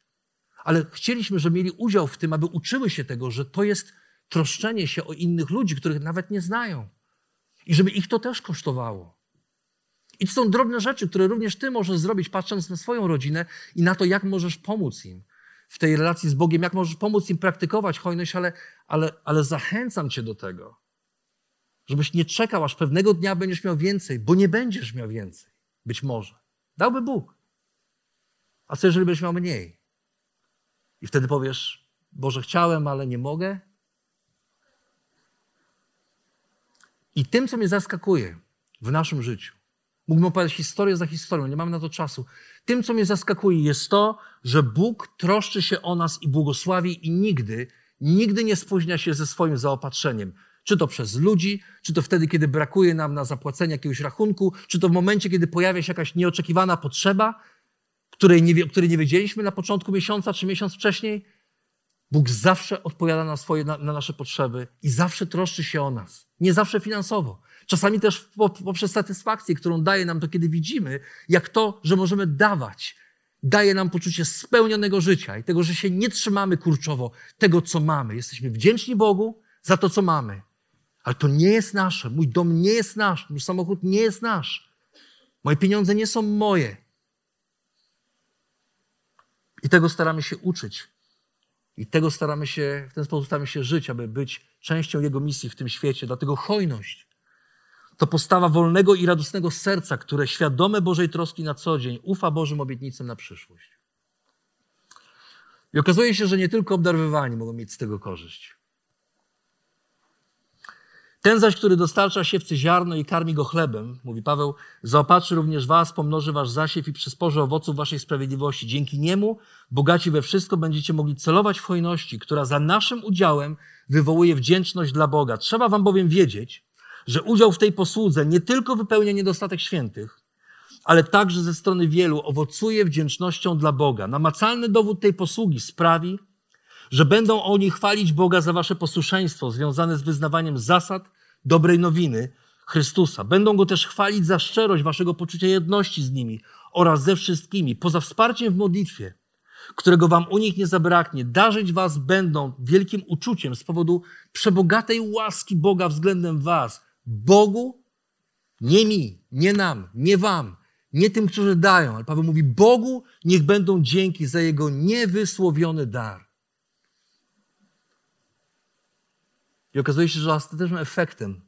ale chcieliśmy, żeby mieli udział w tym, aby uczyły się tego, że to jest troszczenie się o innych ludzi, których nawet nie znają. I żeby ich to też kosztowało. I to są drobne rzeczy, które również ty możesz zrobić, patrząc na swoją rodzinę i na to, jak możesz pomóc im w tej relacji z Bogiem, jak możesz pomóc im praktykować hojność, ale, ale, ale zachęcam cię do tego, żebyś nie czekał, aż pewnego dnia będziesz miał więcej, bo nie będziesz miał więcej. Być może. Dałby Bóg. A co jeżeli będziesz miał mniej? I wtedy powiesz, Boże, chciałem, ale nie mogę. I tym, co mnie zaskakuje w naszym życiu, mógłbym opowiadać historię za historią, nie mamy na to czasu. Tym, co mnie zaskakuje, jest to, że Bóg troszczy się o nas i błogosławi i nigdy, nigdy nie spóźnia się ze swoim zaopatrzeniem. Czy to przez ludzi, czy to wtedy, kiedy brakuje nam na zapłacenie jakiegoś rachunku, czy to w momencie, kiedy pojawia się jakaś nieoczekiwana potrzeba, której nie, której nie wiedzieliśmy na początku miesiąca czy miesiąc wcześniej. Bóg zawsze odpowiada na, swoje, na, na nasze potrzeby i zawsze troszczy się o nas. Nie zawsze finansowo. Czasami też poprzez satysfakcję, którą daje nam to, kiedy widzimy, jak to, że możemy dawać, daje nam poczucie spełnionego życia i tego, że się nie trzymamy kurczowo tego, co mamy. Jesteśmy wdzięczni Bogu za to, co mamy. Ale to nie jest nasze. Mój dom nie jest nasz. Mój samochód nie jest nasz. Moje pieniądze nie są moje. I tego staramy się uczyć. I tego staramy się, w ten sposób staramy się żyć, aby być częścią Jego misji w tym świecie. Dlatego hojność to postawa wolnego i radosnego serca, które świadome Bożej troski na co dzień ufa Bożym obietnicom na przyszłość. I okazuje się, że nie tylko obdarowywani mogą mieć z tego korzyść. Ten zaś, który dostarcza siewcy ziarno i karmi go chlebem, mówi Paweł, zaopatrzy również was, pomnoży wasz zasiew i przysporzy owoców waszej sprawiedliwości. Dzięki niemu, bogaci we wszystko, będziecie mogli celować w hojności, która za naszym udziałem wywołuje wdzięczność dla Boga. Trzeba wam bowiem wiedzieć, że udział w tej posłudze nie tylko wypełnia niedostatek świętych, ale także ze strony wielu owocuje wdzięcznością dla Boga. Namacalny dowód tej posługi sprawi, że będą oni chwalić Boga za wasze posłuszeństwo związane z wyznawaniem zasad dobrej nowiny Chrystusa. Będą go też chwalić za szczerość waszego poczucia jedności z nimi oraz ze wszystkimi, poza wsparciem w modlitwie, którego wam u nich nie zabraknie. Darzyć was będą wielkim uczuciem z powodu przebogatej łaski Boga względem was. Bogu, nie mi, nie nam, nie wam, nie tym, którzy dają, ale Paweł mówi, Bogu niech będą dzięki za Jego niewysłowiony dar. I okazuje się, że ostatecznym efektem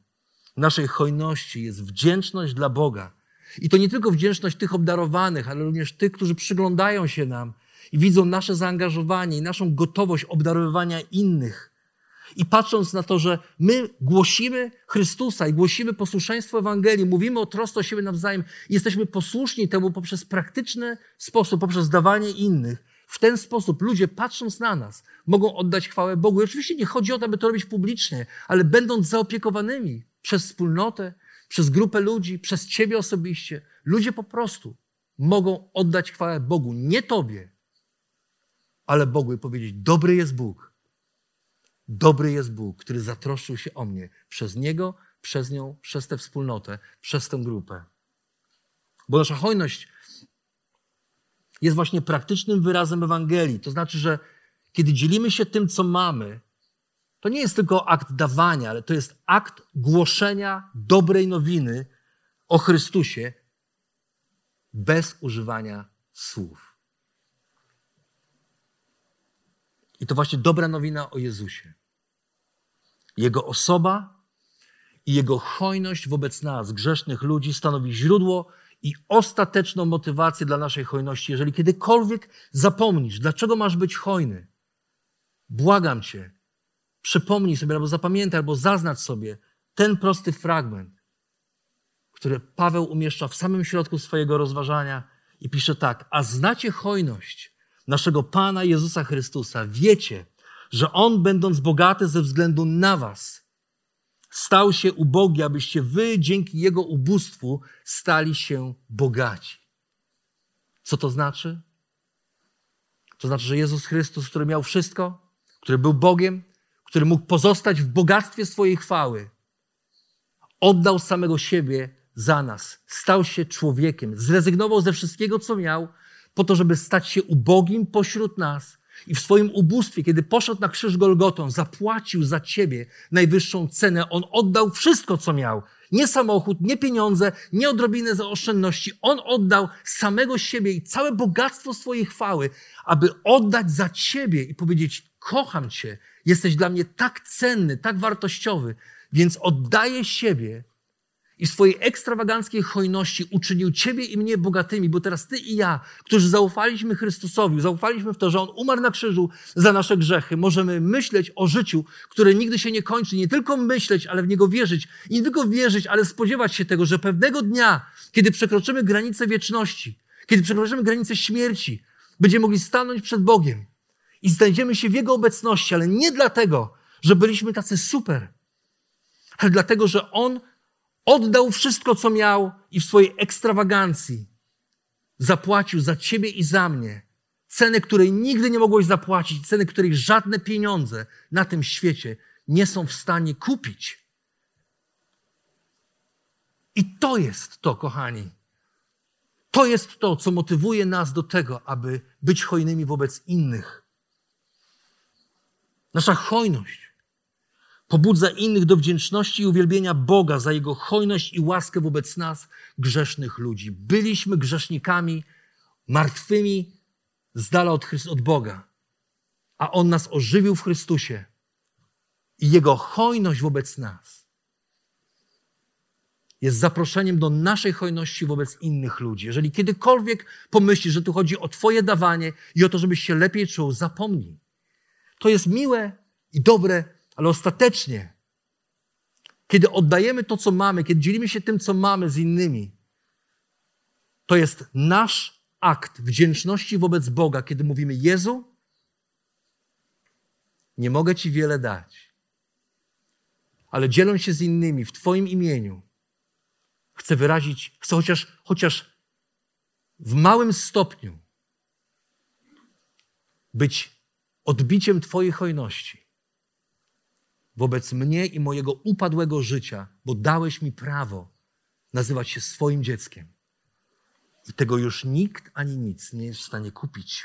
naszej hojności jest wdzięczność dla Boga. I to nie tylko wdzięczność tych obdarowanych, ale również tych, którzy przyglądają się nam i widzą nasze zaangażowanie i naszą gotowość obdarowywania innych. I patrząc na to, że my głosimy Chrystusa i głosimy posłuszeństwo Ewangelii, mówimy o trosce o siebie nawzajem jesteśmy posłuszni temu poprzez praktyczny sposób, poprzez dawanie innych, w ten sposób ludzie, patrząc na nas, mogą oddać chwałę Bogu. I oczywiście nie chodzi o to, aby to robić publicznie, ale będąc zaopiekowanymi przez wspólnotę, przez grupę ludzi, przez Ciebie osobiście, ludzie po prostu mogą oddać chwałę Bogu. Nie Tobie, ale Bogu i powiedzieć: Dobry jest Bóg. Dobry jest Bóg, który zatroszczył się o mnie przez Niego, przez nią, przez tę wspólnotę, przez tę grupę. Bo nasza hojność jest właśnie praktycznym wyrazem Ewangelii. To znaczy, że kiedy dzielimy się tym, co mamy, to nie jest tylko akt dawania, ale to jest akt głoszenia dobrej nowiny o Chrystusie bez używania słów. I to właśnie dobra nowina o Jezusie. Jego osoba i Jego hojność wobec nas, grzesznych ludzi, stanowi źródło i ostateczną motywację dla naszej hojności. Jeżeli kiedykolwiek zapomnisz, dlaczego masz być hojny, błagam Cię, przypomnij sobie, albo zapamiętaj, albo zaznacz sobie ten prosty fragment, który Paweł umieszcza w samym środku swojego rozważania i pisze tak: A znacie hojność naszego Pana Jezusa Chrystusa. Wiecie, że On, będąc bogaty ze względu na Was, stał się ubogi, abyście wy dzięki Jego ubóstwu stali się bogaci. Co to znaczy? To znaczy, że Jezus Chrystus, który miał wszystko, który był Bogiem, który mógł pozostać w bogactwie swojej chwały, oddał samego siebie za nas, stał się człowiekiem, zrezygnował ze wszystkiego, co miał, po to, żeby stać się ubogim pośród nas i w swoim ubóstwie, kiedy poszedł na krzyż Golgotą, zapłacił za ciebie najwyższą cenę. On oddał wszystko, co miał. Nie samochód, nie pieniądze, nie odrobinę za oszczędności. On oddał samego siebie i całe bogactwo swojej chwały, aby oddać za ciebie i powiedzieć: Kocham cię, jesteś dla mnie tak cenny, tak wartościowy, więc oddaję siebie i swojej ekstrawaganckiej hojności uczynił Ciebie i mnie bogatymi, bo teraz Ty i ja, którzy zaufaliśmy Chrystusowi, zaufaliśmy w to, że On umarł na krzyżu za nasze grzechy, możemy myśleć o życiu, które nigdy się nie kończy. Nie tylko myśleć, ale w Niego wierzyć. Nie tylko wierzyć, ale spodziewać się tego, że pewnego dnia, kiedy przekroczymy granicę wieczności, kiedy przekroczymy granicę śmierci, będziemy mogli stanąć przed Bogiem i znajdziemy się w Jego obecności, ale nie dlatego, że byliśmy tacy super, ale dlatego, że On Oddał wszystko, co miał i w swojej ekstrawagancji zapłacił za ciebie i za mnie cenę, której nigdy nie mogłeś zapłacić, ceny, której żadne pieniądze na tym świecie nie są w stanie kupić. I to jest to, kochani. To jest to, co motywuje nas do tego, aby być hojnymi wobec innych. Nasza hojność pobudza innych do wdzięczności i uwielbienia Boga za Jego hojność i łaskę wobec nas, grzesznych ludzi. Byliśmy grzesznikami, martwymi, z dala od, Chryst- od Boga, a On nas ożywił w Chrystusie i Jego hojność wobec nas jest zaproszeniem do naszej hojności wobec innych ludzi. Jeżeli kiedykolwiek pomyślisz, że tu chodzi o Twoje dawanie i o to, żebyś się lepiej czuł, zapomnij. To jest miłe i dobre ale ostatecznie, kiedy oddajemy to, co mamy, kiedy dzielimy się tym, co mamy z innymi, to jest nasz akt wdzięczności wobec Boga, kiedy mówimy: Jezu, nie mogę Ci wiele dać, ale dzieląc się z innymi w Twoim imieniu, chcę wyrazić, chcę chociaż, chociaż w małym stopniu być odbiciem Twojej hojności wobec mnie i mojego upadłego życia, bo dałeś mi prawo nazywać się swoim dzieckiem. I tego już nikt ani nic nie jest w stanie kupić.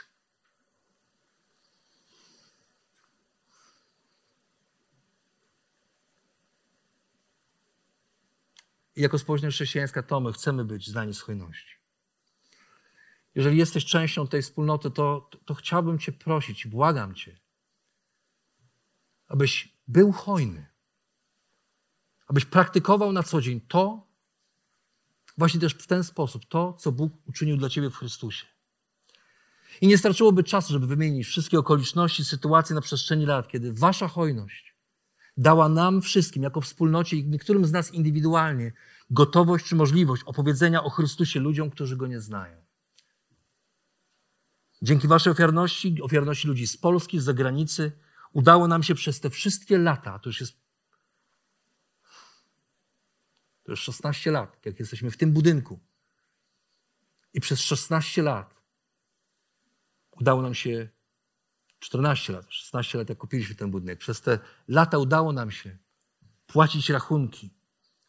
I jako społeczność chrześcijańska to my chcemy być znani z hojności. Jeżeli jesteś częścią tej wspólnoty, to, to, to chciałbym Cię prosić, błagam Cię, abyś był hojny. Abyś praktykował na co dzień to, właśnie też w ten sposób, to, co Bóg uczynił dla ciebie w Chrystusie. I nie starczyłoby czasu, żeby wymienić wszystkie okoliczności, sytuacje na przestrzeni lat, kiedy wasza hojność dała nam wszystkim, jako wspólnocie i niektórym z nas indywidualnie, gotowość czy możliwość opowiedzenia o Chrystusie ludziom, którzy Go nie znają. Dzięki waszej ofiarności, ofiarności ludzi z Polski, z zagranicy, udało nam się przez te wszystkie lata, to już jest to już 16 lat, jak jesteśmy w tym budynku. I przez 16 lat udało nam się 14 lat, 16 lat, jak kupiliśmy ten budynek. Przez te lata udało nam się płacić rachunki.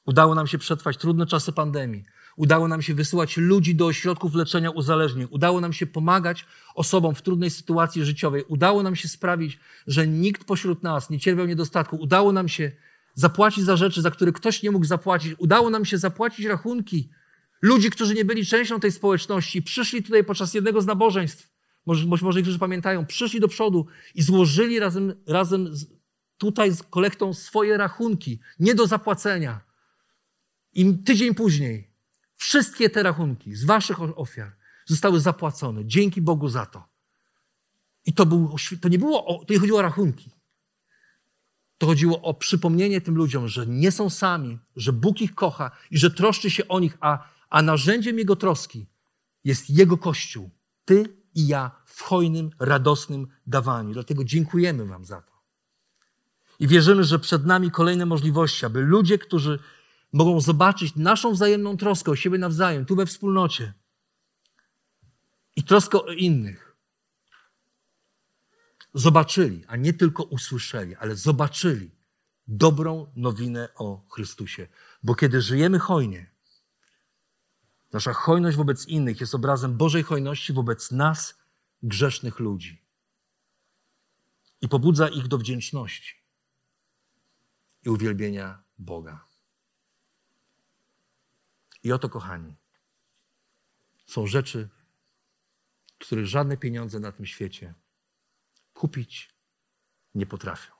Udało nam się przetrwać trudne czasy pandemii. Udało nam się wysyłać ludzi do ośrodków leczenia uzależnień. Udało nam się pomagać osobom w trudnej sytuacji życiowej. Udało nam się sprawić, że nikt pośród nas nie cierpiał niedostatku. Udało nam się zapłacić za rzeczy, za które ktoś nie mógł zapłacić. Udało nam się zapłacić rachunki ludzi, którzy nie byli częścią tej społeczności. Przyszli tutaj podczas jednego z nabożeństw. Może, może, może niektórzy pamiętają. Przyszli do przodu i złożyli razem, razem z, tutaj z kolektą swoje rachunki. Nie do zapłacenia. I tydzień później wszystkie te rachunki z waszych ofiar zostały zapłacone. Dzięki Bogu za to. I to, był, to nie było, o, to nie chodziło o rachunki. To chodziło o przypomnienie tym ludziom, że nie są sami, że Bóg ich kocha i że troszczy się o nich, a, a narzędziem Jego troski jest Jego Kościół. Ty i ja w hojnym, radosnym dawaniu. Dlatego dziękujemy Wam za to. I wierzymy, że przed nami kolejne możliwości, aby ludzie, którzy mogą zobaczyć naszą wzajemną troskę o siebie nawzajem, tu we wspólnocie i troskę o innych, zobaczyli, a nie tylko usłyszeli, ale zobaczyli dobrą nowinę o Chrystusie. Bo kiedy żyjemy hojnie, nasza hojność wobec innych jest obrazem Bożej hojności wobec nas, grzesznych ludzi. I pobudza ich do wdzięczności i uwielbienia Boga. I oto, kochani, są rzeczy, których żadne pieniądze na tym świecie kupić nie potrafią.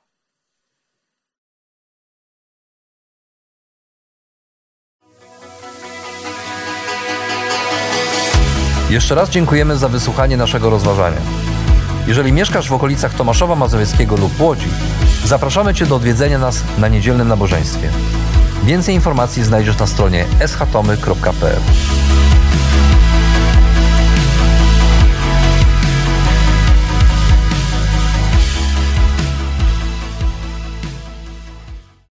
Jeszcze raz dziękujemy za wysłuchanie naszego rozważania. Jeżeli mieszkasz w okolicach Tomaszowa Mazowieckiego lub Łodzi, zapraszamy Cię do odwiedzenia nas na niedzielnym nabożeństwie. Więcej informacji znajdziesz na stronie schatomy.pl.